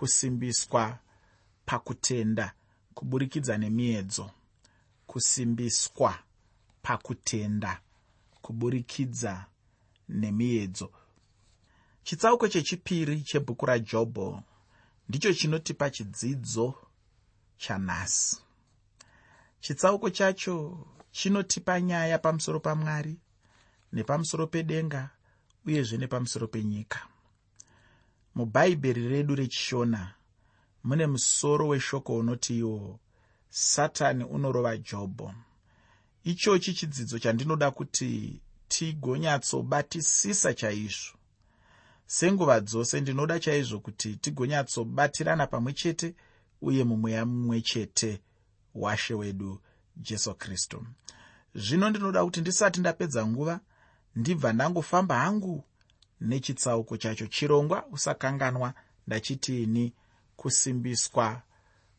kusimbiswa pakutenda kuburikidza nemiedzo. Kusimbiswa pakutenda kuburikidza nemiedzo. Chitsauko chechipiri chebhuku rajobho ndicho chinotipa chidzidzo chanhasi chitsauko chacho chinotipa nyaya pamusoro pamwari nepamusoro pedenga uyezve nepamusoro penyika mubhaibheri redu rechishona mune musoro weshoko unoti iwo satani unorova jobho. Ichochi chidzidzo chandinoda kuti tigonyatsobatisisa chaizvo. Senguva dzose ndinoda chaizvo kuti tigonyatsobatirana pamwe chete uye mumweya mumwe chete washe wedu jesu kristu. Zvino ndinoda kuti ndisati ndapedza nguva ndibva ndangofamba hangu nechitsauko chacho. Chirongwa usakanganwa ndachitiini kusimbiswa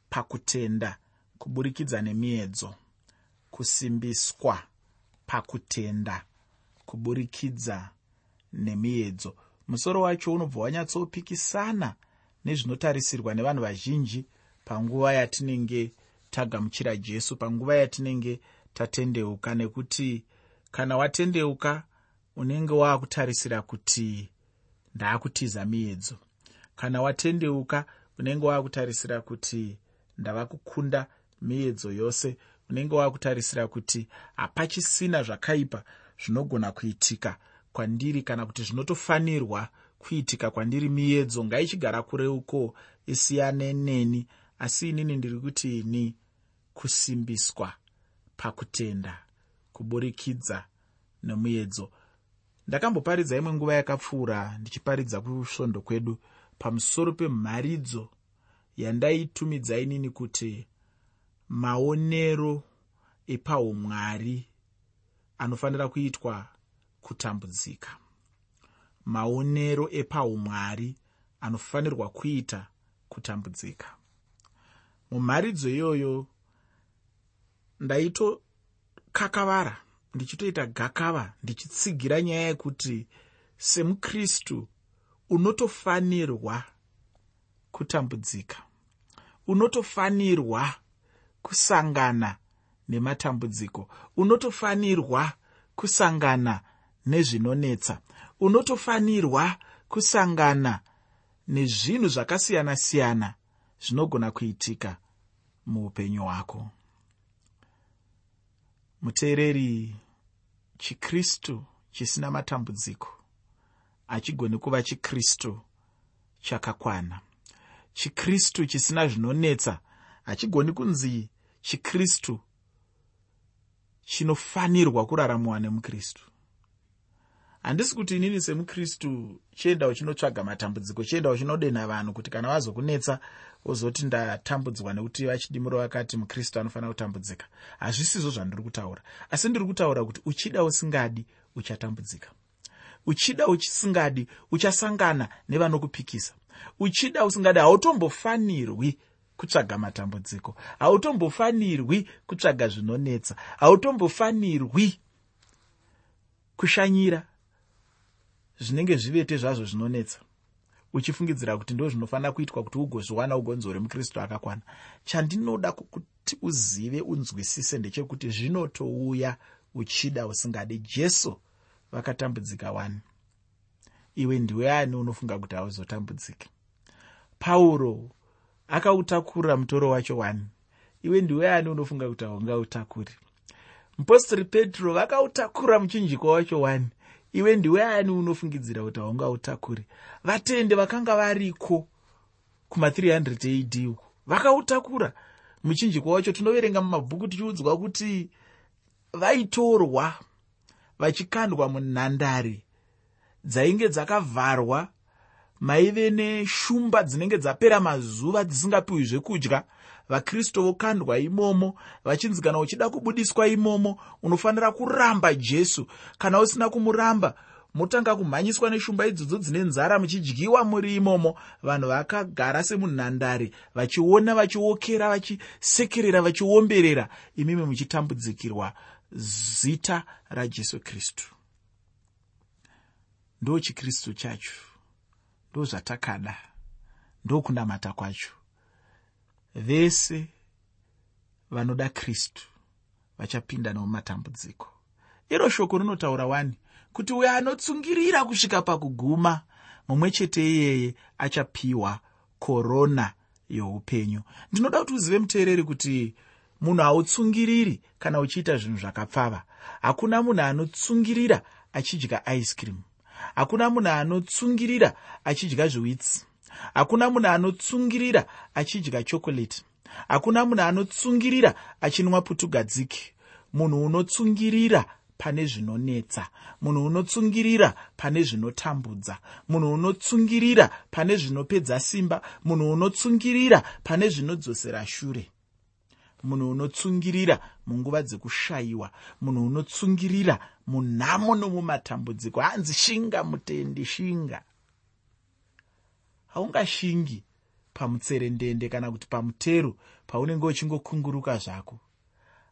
pakutenda kuburikidza nemiedzo. Kusimbiswa pakutenda kuburikidza nemiedzo. Musoro wacho unobva wanyatsopikisana nezvinotarisirwa nevanhu vazhinji panguva yatinenge tagamuchira jesu panguva yatinenge tatendeuka nekuti kana watendeuka unenge waakutarisira kuti ndaakutiza miedzo. Kana watendeuka unenge waakutarisira kuti ndava kukunda miedzo yose unenge waakutarisira kuti hapachisina zvakaipa zvinogona kuitika kwandiri kana kuti zvinotofanirwa kuitika kwandiri miedzo. Ngaichigara kure uko isiyane neni asi inini ndiri kuti ini kusimbiswa pakutenda kuburikidza nemiedzo ndakamboparidza imwe nguva yakapfuura ndichiparidza kusvondo kwedu pamusoro pemharidzo yandaitumidza inini kuti maonero epaumwari anofanira kuitwa kutambudzika. Maonero epaumwari anofanirwa kuita kutambudzika. Mumharidzo iyoyo ndaitokakavara ndichitoita gakava ndichitsigira nyaya yekuti semukristu unotofanirwa kutambudzika unotofanirwa kusangana nematambudziko unotofanirwa kusangana nezvinonetsa unotofanirwa kusangana nezvinhu zvakasiyana-siyana zvinogona kuitika muupenyu hwako muteereri chikristu chisina matambudziko hachigoni kuva chikristu chakakwana. Chikristu chisina zvinonetsa hachigoni kunzi chikristu chinofanirwa kuraramiwa nemukristu handisi kuti inini semukristu chienda uchinotsvaga matambudziko chienda uchinodenha vanhu kuti kana vazokunetsa wozoti ndatambudzwa nekuti vachidimuro vakati mukristu anofanira kutambudzika. Hazvisizvo zvandiri kutaura. Asi ndiri kutaura kuti uchida usingadi uchatambudzika. Uchida uchisingadi uchasangana nevanokupikisa. Uchida usingadi hautombofanirwi kutsvaga matambudziko. Hautombofanirwi kutsvaga zvinonetsa. Hautombofanirwi kushanyira zvinenge zvivete zvazvo zvinonetsa. Uchifungidzira kuti ndo zvinofanira kuitwa kuti ugozviwana ugonzi uri mukristu akakwana. Chandinoda kuti uzive unzwisise ndechekuti zvinotouya uchida usingadi. Jesu vakatambudzika wani? Iwe ndiwe ani unofunga kuti hauzotambudziki? Pauro akautakura mutoro wacho wani? Iwe ndiwe ani unofunga kuti haungautakuri mupostori petro vakautakura muchinjikwa wacho wani iwe ndiwe ani unofungidzira kuti haungautakuri vatende vakanga variko kuma300 ad uko vakautakura. Muchinjikwa wacho tinoverenga mumabhuku tichiudzwa kuti vaitorwa vachikandwa munhandare dzainge dzakavharwa maive neshumba dzinenge dzapera mazuva dzisingapiwi zvekudya vakristu vokandwa imomo vachinzi kana uchida kubudiswa imomo unofanira kuramba jesu. Kana usina kumuramba motanga kumhanyiswa neshumba idzodzo dzine nzara muchidyiwa muri imomo. Vanhu vakagara semunhandare vachiona vachiokera vachisekerera vachiomberera. Imimi muchitambudzikirwa zita rajesu kristu. Ndo chikristu chacho. Ndo zvatakada. Ndokunamata kwacho vese vanoda kristu vachapinda nemumatambudziko iro shoko rinotaura wani? Kuti uyo anotsungirira kusvika pakuguma mumwe chete iyeye achapiwa korona youpenyu. Ndinoda kuti uzive muteereri kuti munhu hautsungiriri kana uchiita zvinhu zvakapfava. Hakuna munhu anotsungirira achidya ice cream. Hakuna munhu anotsungirira achidya zviwitsi hakuna munhu anotsungirira achidya chokoreti hakuna munhu anotsungirira achinwa putugadziki munhu unotsungirira pane zvinonetsa. Munhu unotsungirira pane zvinotambudza. Munhu unotsungirira pane zvinopedza simba. Munhu unotsungirira pane zvinodzosera shure. Munhu unotsungirira munguva dzekushayiwa. Munhu unotsungirira munhamo nomumatambudziko. Hanzi shinga mutendi shinga haungashingi pamutserendende kana kuti pamutero paunenge uchingokunguruka zvako.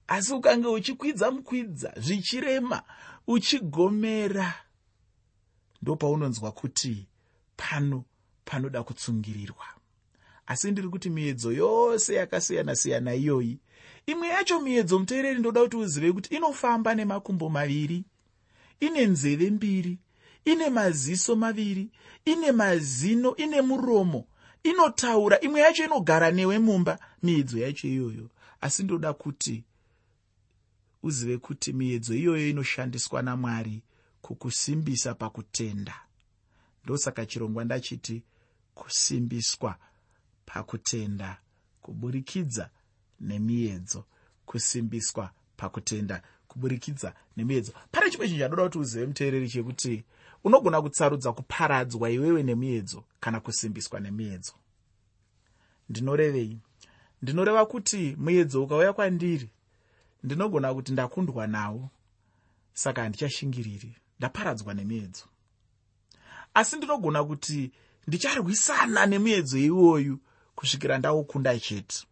Asi ukange uchikwidza mukwidza zvichirema uchigomera ndopaunonzwa kuti pano panoda kutsungirirwa. Asi ndiri kuti miedzo yose yakasiyana-siyana iyoyi imwe yacho miedzo muteereri ndoda kuti uzive kuti inofamba nemakumbo maviri ine nzeve mbiri ine maziso maviri ine mazino ine muromo inotaura imwe yacho inogara newe mumba miedzo yacho iyoyo. Asi ndoda kuti uzive kuti miedzo iyoyo inoshandiswa namwari kukusimbisa pakutenda. Ndosaka chirongwa ndachiti kusimbiswa pakutenda kuburikidza nemiedzo. Kusimbiswa pakutenda kuburikidza nemiedzo. Pane chimwe chinhu chadoda kuti uzive muteereri chekuti unogona kutsarudza kuparadzwa iwewe nemiedzo kana kusimbiswa nemiedzo. Ndinorevei? Ndinoreva kuti muedzo ukauya kwandiri ndinogona kuti ndakundwa nawo. Saka handichashingiriri ndaparadzwa nemiedzo. Asi ndinogona kuti ndicharwisana nemuedzo iwoyu kusvikira ndaukunda chete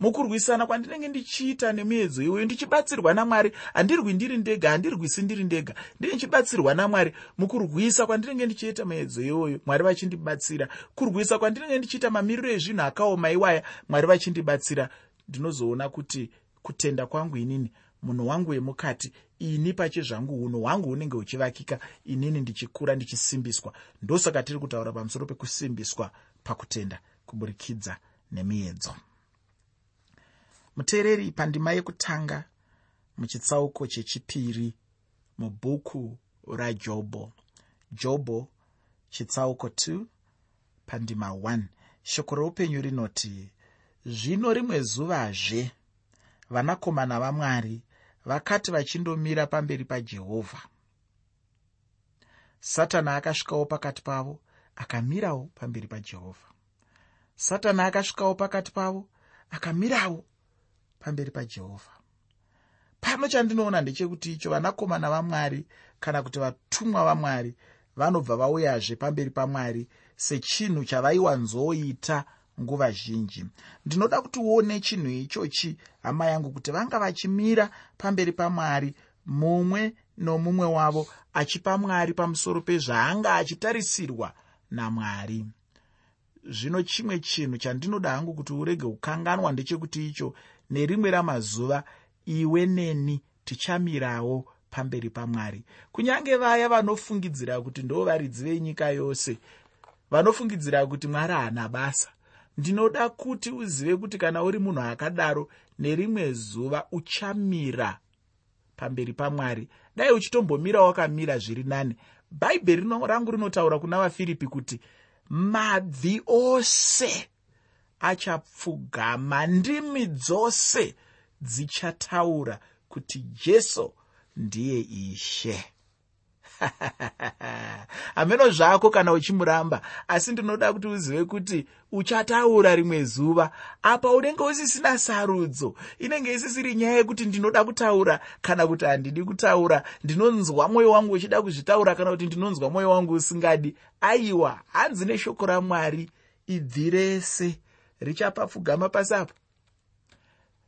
mukurwisana kwandinenge ndichiita nemuedzo iwoyo ndichibatsirwa namwari. Handirwi ndiri ndega handirwisi ndiri ndega. Ndine ndichibatsirwa namwari. Mukurwisa kwandinenge ndichiita muedzo iwoyo mwari vachindibatsira. Kurwisa kwandinenge ndichiita mamiriro ezvinhu akaoma iwaya mwari vachindibatsira. Ndinozoona kuti kutenda kwangu inini munhu wangu wemukati ini pachezvangu unhu hwangu hunenge huchivakika inini ndichikura ndichisimbiswa. Ndosaka tiri kutaura pamusoro pekusimbiswa pakutenda kuburikidza nemiedzo muteereri pandima yekutanga muchitsauko chechipiri mubhuku rajobho jobho chitsauko 2 pandima 1 shoko reupenyu rinoti zvino rimwe zuvazve vanakomana vamwari vakati vachindomira pamberi pajehovha satani akasvikawo pakati pavo akamirawo pamberi pajehovha satani akasvikawo pakati pavo akamirawo pamberi pajehovha pano chandinoona ndechekuti icho vanakomana vamwari kana kuti vatumwa vamwari vanobva vauyazve pamberi pamwari sechinhu chavaiwanzoita nguva zhinji. Ndinoda kuti uone chinhu ichochi hama yangu kuti vanga vachimira pamberi pamwari mumwe nomumwe wavo achipa mwari pamusoro pezvaanga achitarisirwa namwari. Zvino chimwe chinhu chandinoda hangu kuti urege kukanganwa ndechekuti icho nerimwe ramazuva iwe neni tichamirawo pamberi pamwari. Kunyange vaya vanofungidzira kuti ndo varidzi venyika yose vanofungidzira kuti mwari haana basa ndinoda kuti uzive kuti kana uri munhu akadaro nerimwe zuva uchamira pamberi pamwari. Dai uchitombomira wakamira zviri nani. Bhaibheri rangu rinotaura kuna vafiripi kuti mabvi ose achapfugama. Ndimi dzose dzichataura kuti jesu ndiye ishe. Hameno zvako kana uchimuramba asi ndinoda kuti uzive kuti uchataura rimwe zuva. Apa unenge usisina sarudzo inenge isisiri nyaya yekuti ndinoda kutaura kana kuti handidi kutaura. Ndinonzwa mwoyo wangu uchida kuzvitaura kana kuti ndinonzwa mwoyo wangu usingadi. Aiwa hanzi neshoko ramwari ibvi rese richapapfugama pasi apo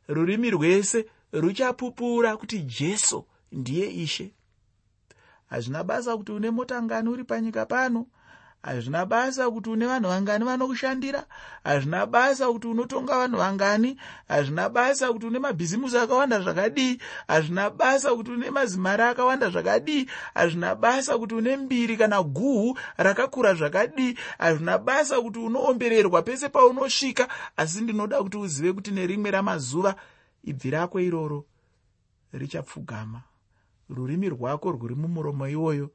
rurimi rwese ruchapupura kuti jesu ndiye ishe. Hazvina basa kuti une motangani uri panyika pano hazvina basa kuti une vanhu vangani vanokushandira. Hazvina basa kuti unotonga vanhu vangani. Hazvina basa kuti une mabhizimusi akawanda zvakadii hazvina basa kuti une mazimari akawanda zvakadii hazvina basa kuti une mbiri kana guhu rakakura zvakadii hazvina basa kuti unoombererwa pese paunosvika. Asi ndinoda kuti uzive kuti nerimwe ramazuva ibvi rako iroro richapfugama. Rurimi rwako rwuri mumuromo iwoyo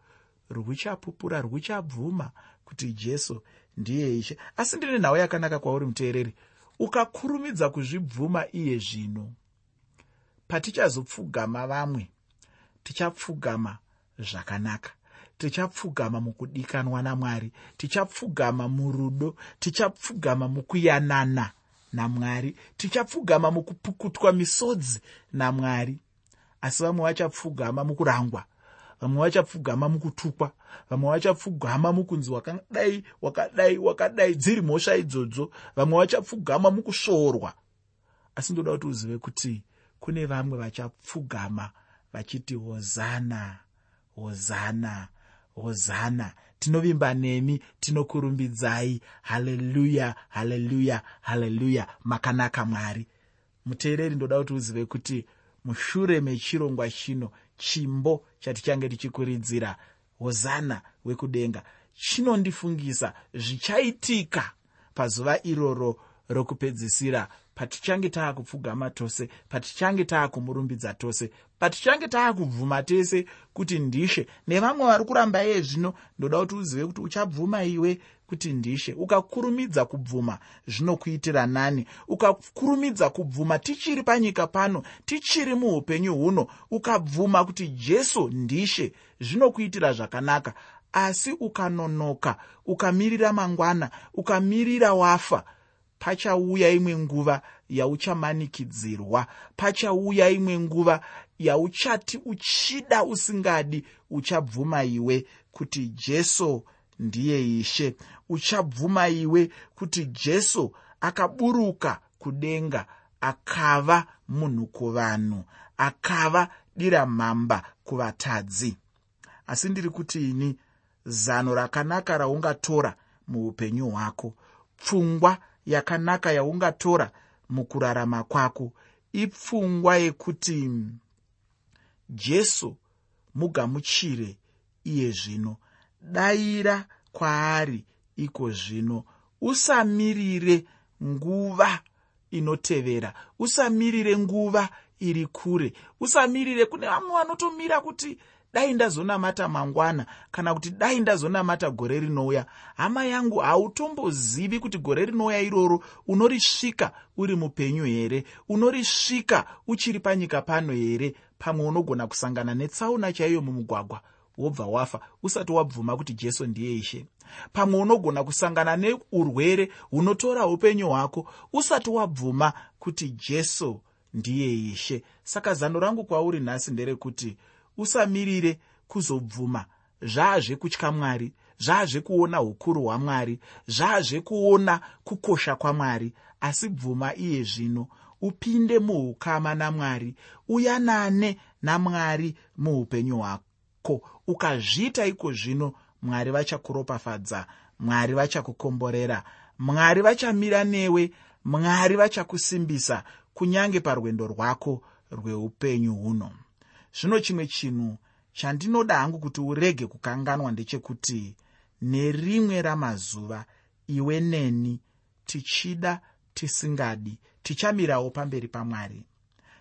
ruchapupura ruchabvuma kuti jesu ndiye ishe. Asi ndine nhau yakanaka kwauri muteereri. Ukakurumidza kuzvibvuma iye zvino patichazopfugama vamwe tichapfugama zvakanaka. Tichapfugama mukudikanwa namwari tichapfugama murudo tichapfugama mukuyanana namwari tichapfugama mukupukutwa misodzi namwari. Asi vamwe vachapfugama mukurangwa vamwe vachapfugama mukutukwa vamwe vachapfugama mukunzi wakadai wakadai wakadai dziri mhosva idzodzo. Vamwe vachapfugama mukusvoorwa asi ndoda kuti uzive kuti kune vamwe vachapfugama vachiti hozana hozana hozana. Tinovimba nemi tinokurumbidzai. Haleluya haleluya haleluya. Makanaka mwari. Muteereri ndoda kuti uzive kuti mushure mechirongwa chino chimbo chatichange tichikuridzira hozana wekudenga. Chinondifungisa zvichaitika pazuva iroro rokupedzisira. Patichange taakupfugama tose patichange taakumurumbidza tose patichange taakubvuma tese kuti ndishe. Nevamwe vari kuramba iye zvino ndoda kuti uzive kuti uchabvuma iwe kuti ndishe. Ukakurumidza kubvuma zvinokuitira nani? Ukakurumidza kubvuma tichiri panyika pano tichiri muupenyu huno ukabvuma kuti jesu ndishe zvinokuitira zvakanaka. Asi ukanonoka ukamirira mangwana ukamirira wafa pachauya imwe nguva yauchamanikidzirwa. Pachauya imwe nguva yauchati uchida usingadi uchabvuma iwe kuti jesu ndiye ishe. Uchabvuma iwe kuti jesu akaburuka kudenga akava munhu kuvanhu akava dira mhamba kuvatadzi. Asi ndiri kuti ini zano rakanaka raungatora muupenyu hwako. Pfungwa yakanaka yaungatora mukurarama kwako. Ipfungwa yekuti jesu mugamuchire iye zvino. Dayira kwaari iko zvino. Usamirire nguva inotevera. Usamirire nguva iri kure. Usamirire kune vamwe vanotomira kuti dai ndazonamata mangwana kana kuti dai ndazonamata gore rinouya. Hama yangu hautombozivi kuti gore rinouya iroro unorisvika uri mupenyu here? Unorisvika uchiri panyika pano here? Pamwe unogona kusangana netsauna chaiyo mumugwagwa wobva wafa usati wabvuma kuti jesu ndiye ishe. Pamwe unogona kusangana neurwere hunotora upenyu hwako usati wabvuma kuti jesu ndiye ishe. Saka zano rangu kwauri nhasi nderekuti usamirire kuzobvuma. Zvaazvekutya mwari zvaazvekuona ukuru hwamwari zvaazvekuona kukosha kwamwari asi bvuma iye zvino upinde muukama namwari uyanane namwari muupenyu hwako. Ukazviita iko zvino mwari vachakuropafadza mwari vachakukomborera mwari vachamira newe mwari vachakusimbisa kunyange parwendo rwako rweupenyu huno zvino chimwe chinhu chandinoda hangu kuti urege kukanganwa ndechekuti nerimwe ramazuva iwe neni tichida tisingadi tichamirawo pamberi pamwari.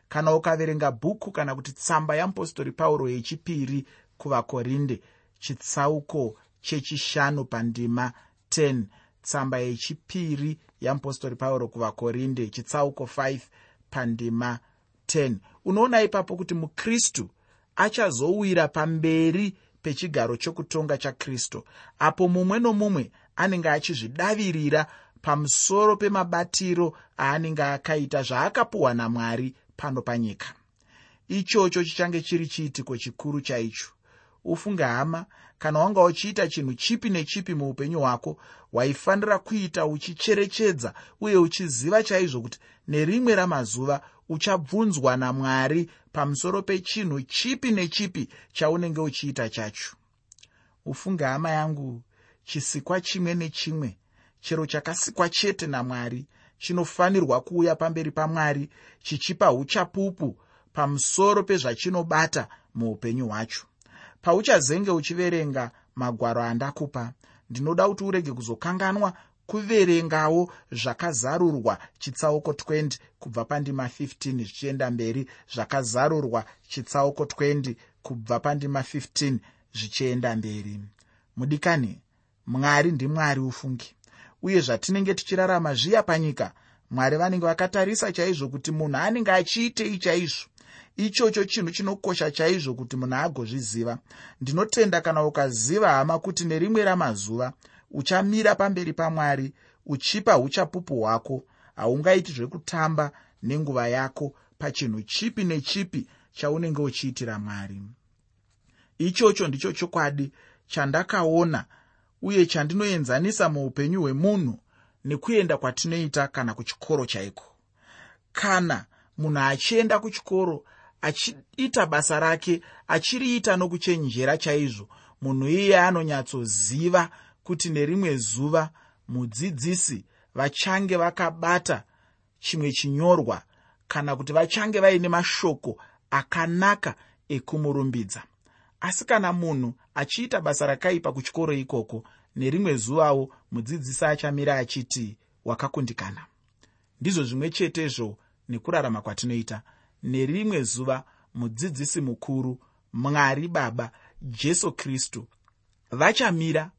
Kana ukaverenga bhuku kana kuti tsamba yamupostori pauro yechipiri kuvakorinde chitsauko chechishanu pandima 10 tsamba yechipiri yamupostori pauro kuvakorinde chitsauko 5 pandima 10 unoona ipapo kuti mukristu achazowira pamberi pechigaro chokutonga chakristu apo mumwe nomumwe anenge achizvidavirira pamusoro pemabatiro aanenge akaita zvaakapuhwa namwari pano panyika. Ichocho chichange chiri chiitiko chikuru chaicho? Ufunge hama kana wanga uchiita chinhu chipi nechipi muupenyu hwako waifanira kuita uchicherechedza uye uchiziva chaizvo kuti nerimwe ramazuva uchabvunzwa namwari pamusoro pechinhu chipi nechipi chaunenge uchiita chacho. Ufunge hama yangu chisikwa chimwe nechimwe chero chakasikwa chete namwari chinofanirwa kuuya pamberi pamwari chichipa uchapupu pamusoro pezvachinobata muupenyu hwacho. Pauchazenge uchiverenga magwaro andakupa. Ndinoda kuti urege kuzokanganwa kuverengawo zvakazarurwa chitsauko 20 kubva pandima 15 zvichienda mberi zvakazarurwa chitsauko 20 kubva pandima 15 zvichienda mberi. Mudikani mwari ndimwari ufungi. Uye zvatinenge tichirarama zviya panyika mwari vanenge vakatarisa chaizvo kuti munhu anenge achiitei chaizvo ichocho chinhu chinokosha chaizvo kuti munhu agozviziva. Ndinotenda kana ukaziva hama kuti nerimwe ramazuva uchamira pamberi pamwari uchipa uchapupu hwako. Haungaiti zvekutamba nenguva yako pachinhu chipi nechipi chaunenge uchiitira mwari. Ichocho ndicho chokwadi chandakaona uye chandinoenzanisa muupenyu hwemunhu nekuenda kwatinoita kana kuchikoro chaiko. Kana munhu achienda kuchikoro achiita basa rake achiriita nokuchenjera chaizvo munhu iye anonyatsoziva kuti nerimwe zuva mudzidzisi vachange vakabata chimwe chinyorwa kana kuti vachange vaine mashoko akanaka ekumurumbidza. Asi kana munhu achiita basa rakaipa kuchikoro ikoko nerimwe zuvawo mudzidzisi achamira achiti wakakundikana. Ndizvo zvimwe chetezvo nekurarama kwatinoita. Nerimwe zuva mudzidzisi mukuru mwari baba jesu kristu vachamira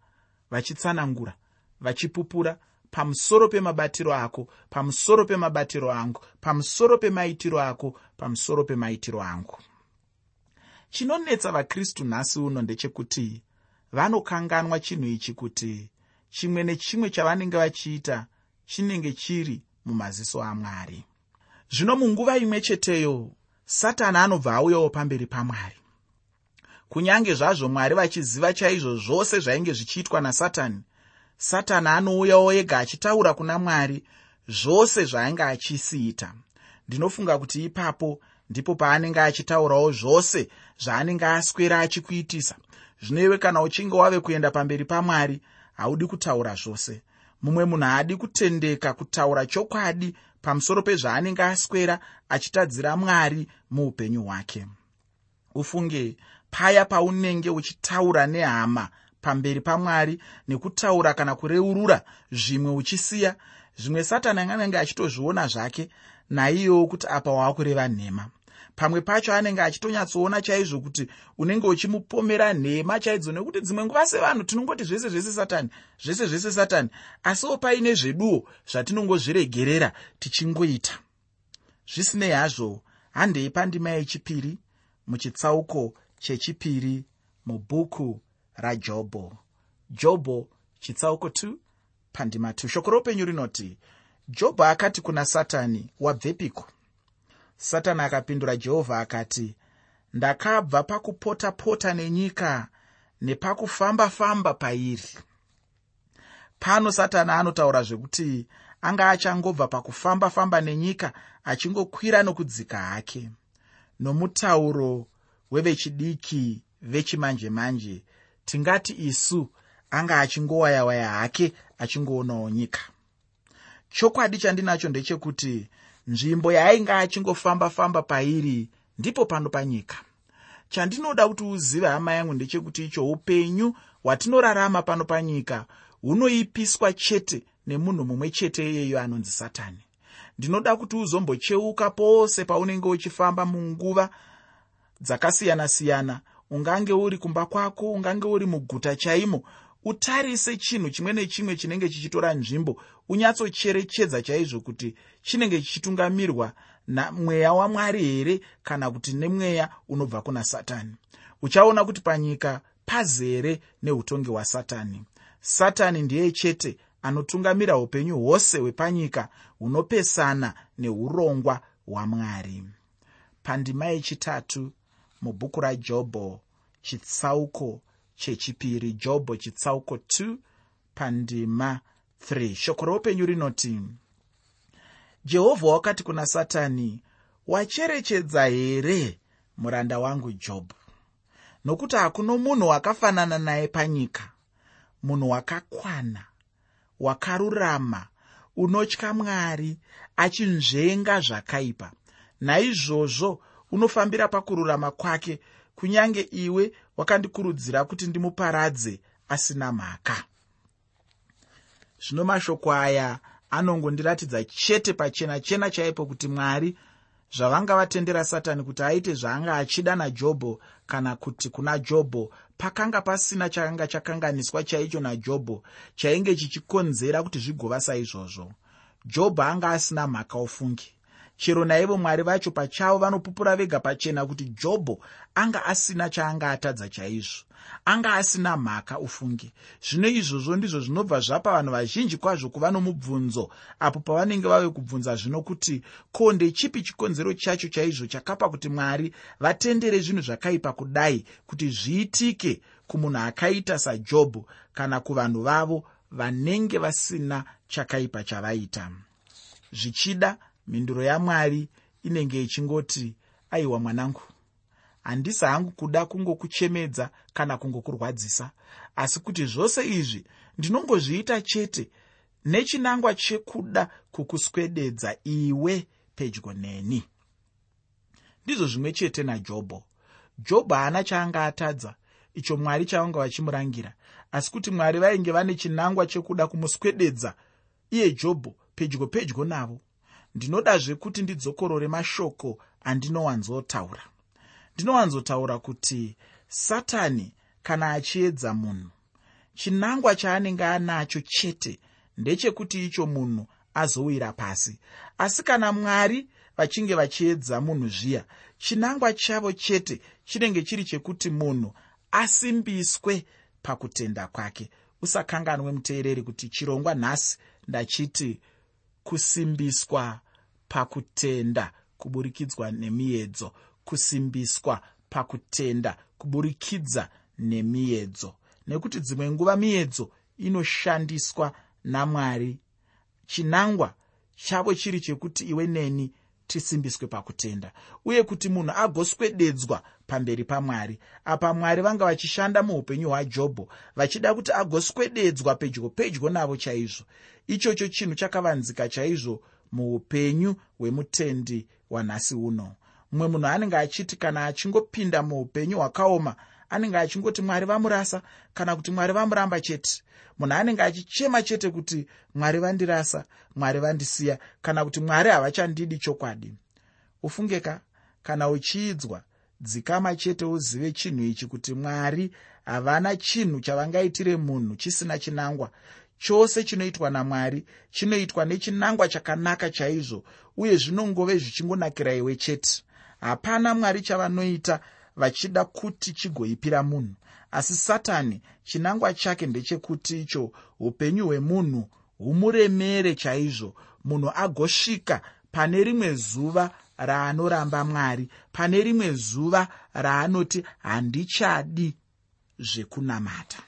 vachitsanangura vachipupura pamusoro pemabatiro ako pamusoro pemabatiro angu pamusoro pemaitiro ako pamusoro pemaitiro angu. Chinonetsa vakristu nhasi uno ndechekuti vanokanganwa chinhu ichi kuti chimwe nechimwe chavanenge vachiita chinenge chiri mumaziso amwari. Zvino munguva imwe cheteyo satani anobva auyawo pamberi pamwari kunyange zvazvo mwari vachiziva chaizvo zvose zvainge zvichiitwa nasatani. Satani anouyawo ega achitaura kuna mwari zvose zvaainge achisiita ndinofunga kuti ipapo ndipo paanenge achitaurawo zvose zvaanenge aswera achikuitisa. Zvineiwe kana uchinge wave kuenda pamberi pamwari haudi kutaura zvose. Mumwe munhu haadi kutendeka kutaura chokwadi pamusoro pezvaanenge aswera achitadzira mwari muupenyu hwake. Ufunge paya paunenge uchitaura nehama pamberi pamwari nekutaura kana kureurura zvimwe uchisiya zvimwe satani anenge achitozviona zvake naiyewo kuti apa waakureva nhema. Pamwe pacho anenge achitonyatsoona chaizvo kuti unenge uchimupomera nhema chaidzo nekuti dzimwe nguva sevanhu tinongoti zvese zvese satani zvese zvese satani asiwo paine zveduwo zvatinongozviregerera tichingoita. Zvisinei hazvo handei pandima yechipiri muchitsauko chechipiri mubhuku rajobho. Jobho chitsauko 2 pandima 2 shoko roupenyu rinoti jobho akati kuna satani wabvepiko? Satani akapindura jehovha akati ndakabva pakupota-pota nenyika nepakufamba-famba pairi. Pano satani anotaura zvekuti anga achangobva pakufamba-famba nenyika achingokwira nokudzika hake. Nomutauro wevechidiki vechimanje-manje tingati isu anga achingowaya-waya hake achingoonawo nyika. Chokwadi chandinacho ndechekuti nzvimbo yaainge achingofamba-famba pairi ndipo pano panyika. Chandinoda kuti uzive hama yangu ndechekuti icho upenyu hwatinorarama pano panyika hunoipiswa chete nemunhu mumwe chete iyeyo anonzi satani. Ndinoda kuti uzombocheuka pose paunenge uchifamba munguva dzakasiyana-siyana. Ungange uri kumba kwako ungange uri muguta chaimo utarise chinhu chimwe nechimwe chinenge chichitora nzvimbo. Unyatsocherechedza chaizvo kuti chinenge chichitungamirwa namweya wamwari here kana kuti nemweya unobva kuna satani. Uchaona kuti panyika pazere neutongi hwasatani. Satani ndiye chete anotungamira upenyu hwose hwepanyika hunopesana neurongwa hwamwari. Pandima yechitatu mubhuku rajobho chitsauko chechipiri. Jobho chitsauko 2 pandima 3 shoko roupenyu rinoti jehovha wakati kuna satani wacherechedza here muranda wangu jobho nokuti hakuno munhu wakafanana naye panyika. Munhu wakakwana wakarurama unotya mwari achinzvenga zvakaipa. Naizvozvo unofambira pakururama kwake kunyange iwe wakandikurudzira kuti ndimuparadze asina mhaka. Zvino mashoko aya anongondiratidza chete pachena chena chaipo kuti mwari zvavanga vatendera satani kuti aite zvaanga achida najobho kana kuti kuna jobho pakanga pasina chakanga chakanganiswa chaicho najobho chainge chichikonzera kuti zvigova saizvozvo. Jobho anga asina mhaka ofungi chero naivo mwari vacho pachavo vanopupura vega pachena kuti jobho anga asina chaanga atadza chaizvo anga asina mhaka ufungi zvino izvozvo ndizvo zvinobva zvapa vanhu vazhinji kwazvo kuva nomubvunzo apo pavanenge vave kubvunza zvino kuti ko ndechipi chikonzero chacho chaizvo chakapa kuti mwari vatendere zvinhu zvakaipa kudai kuti zviitike kumunhu akaita sajobho kana kuvanhu vavo vanenge vasina chakaipa chavaita. Zvichida mhinduro yamwari inenge ichingoti aiwa mwanangu handisi hangu kuda kungokuchemedza kana kungokurwadzisa. Asi kuti zvose izvi ndinongozviita chete nechinangwa chekuda kukuswededza iwe pedyo neni. Ndizvo zvimwe chete najobho. Jobho haana chaanga atadza icho mwari chavanga vachimurangira. Asi kuti mwari vainge vane chinangwa chekuda kumuswededza iye jobho pedyo pedyo navo ndinodazve kuti ndidzokorore mashoko andinowanzotaura. Ndinowanzotaura kuti satani kana achiedza munhu chinangwa chaanenge anacho chete ndechekuti icho munhu azowira pasi. Asi kana mwari vachinge vachiedza munhu zviya chinangwa chavo chete chinenge chiri chekuti munhu asimbiswe pakutenda kwake. Usakanganwe muteereri kuti chirongwa nhasi ndachiti kusimbiswa pakutenda kuburikidzwa nemiedzo kusimbiswa pakutenda kuburikidza nemiedzo. Nekuti dzimwe nguva miedzo inoshandiswa namwari chinangwa chavo chiri chekuti iwe neni tisimbiswe pakutenda. Uye kuti munhu agoswededzwa pamberi pamwari apa mwari vanga vachishanda muupenyu hwajobho vachida kuti agoswededzwa pedyo pedyo navo chaizvo. Ichocho chinhu chakavanzika chaizvo muupenyu hwemutendi wanhasi uno. Mumwe munhu anenge achiti kana achingopinda muupenyu hwakaoma anenge achingoti mwari vamurasa kana kuti mwari vamuramba chete. Munhu anenge achichema chete kuti mwari vandirasa mwari vandisiya kana kuti mwari havachandidi chokwadi. Ufungeka kana uchiidzwa dzikama chete uzive chinhu ichi kuti mwari havana chinhu chavangaitire munhu chisina chinangwa chose chinoitwa namwari chinoitwa nechinangwa chakanaka chaizvo uye zvinongove zvichingonakira iwe chete. Hapana mwari chavanoita vachida kuti chigoipira munhu. Asi satani chinangwa chake ndechekuti icho upenyu hwemunhu humuremere chaizvo. Munhu agosvika pane rimwe zuva raanoramba mwari pane rimwe zuva raanoti handichadi zvekunamata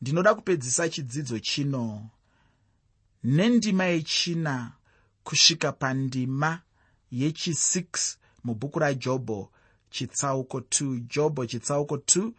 ndinoda kupedzisa chidzidzo chino. Nendima yechina kusvika pandima yechi6 mubhuku rajobho chitsauko 2 jobho chitsauko 2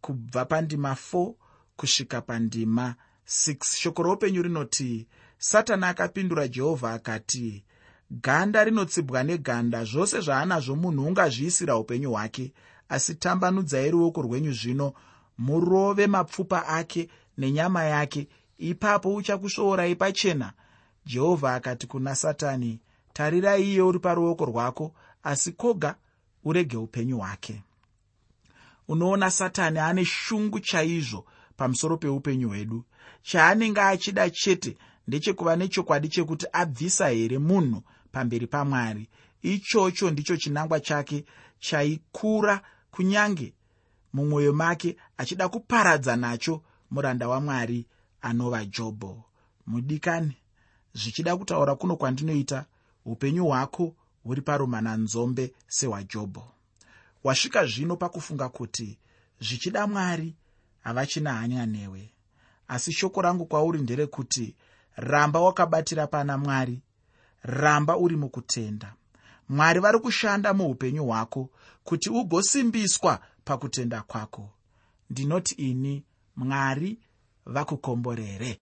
kubva pandima 4 kusvika pandima 6 shoko roupenyu rinoti satani akapindura jehovha akati ganda rinotsibwa neganda zvose zvaanazvo munhu ungazviisira upenyu hwake asi tambanudzai ruoko rwenyu zvino murove mapfupa ake nenyama yake. Ipapo uchakusvoorai pachena. Jehovha akati kuna satani tarirai iye uri paruoko rwako asi koga urege upenyu hwake. Unoona satani ane shungu chaizvo pamusoro peupenyu hwedu. Chaanenge achida chete ndechekuva nechokwadi chekuti abvisa here munhu pamberi pamwari? Ichocho ndicho chinangwa chake chaikura kunyange mumwoyo make achida kuparadza nacho muranda wamwari anova jobho mudikani zvichida kutaura kuno kwandinoita upenyu hwako huri parumananzombe sehwajobho wasvika zvino pakufunga kuti zvichida mwari havachina hanya newe. Asi shoko rangu kwauri nderekuti ramba wakabatira pana mwari ramba uri mukutenda. Mwari vari kushanda muupenyu hwako kuti ugosimbiswa pakutenda kwako. Ndinoti ini mwari vakukomborere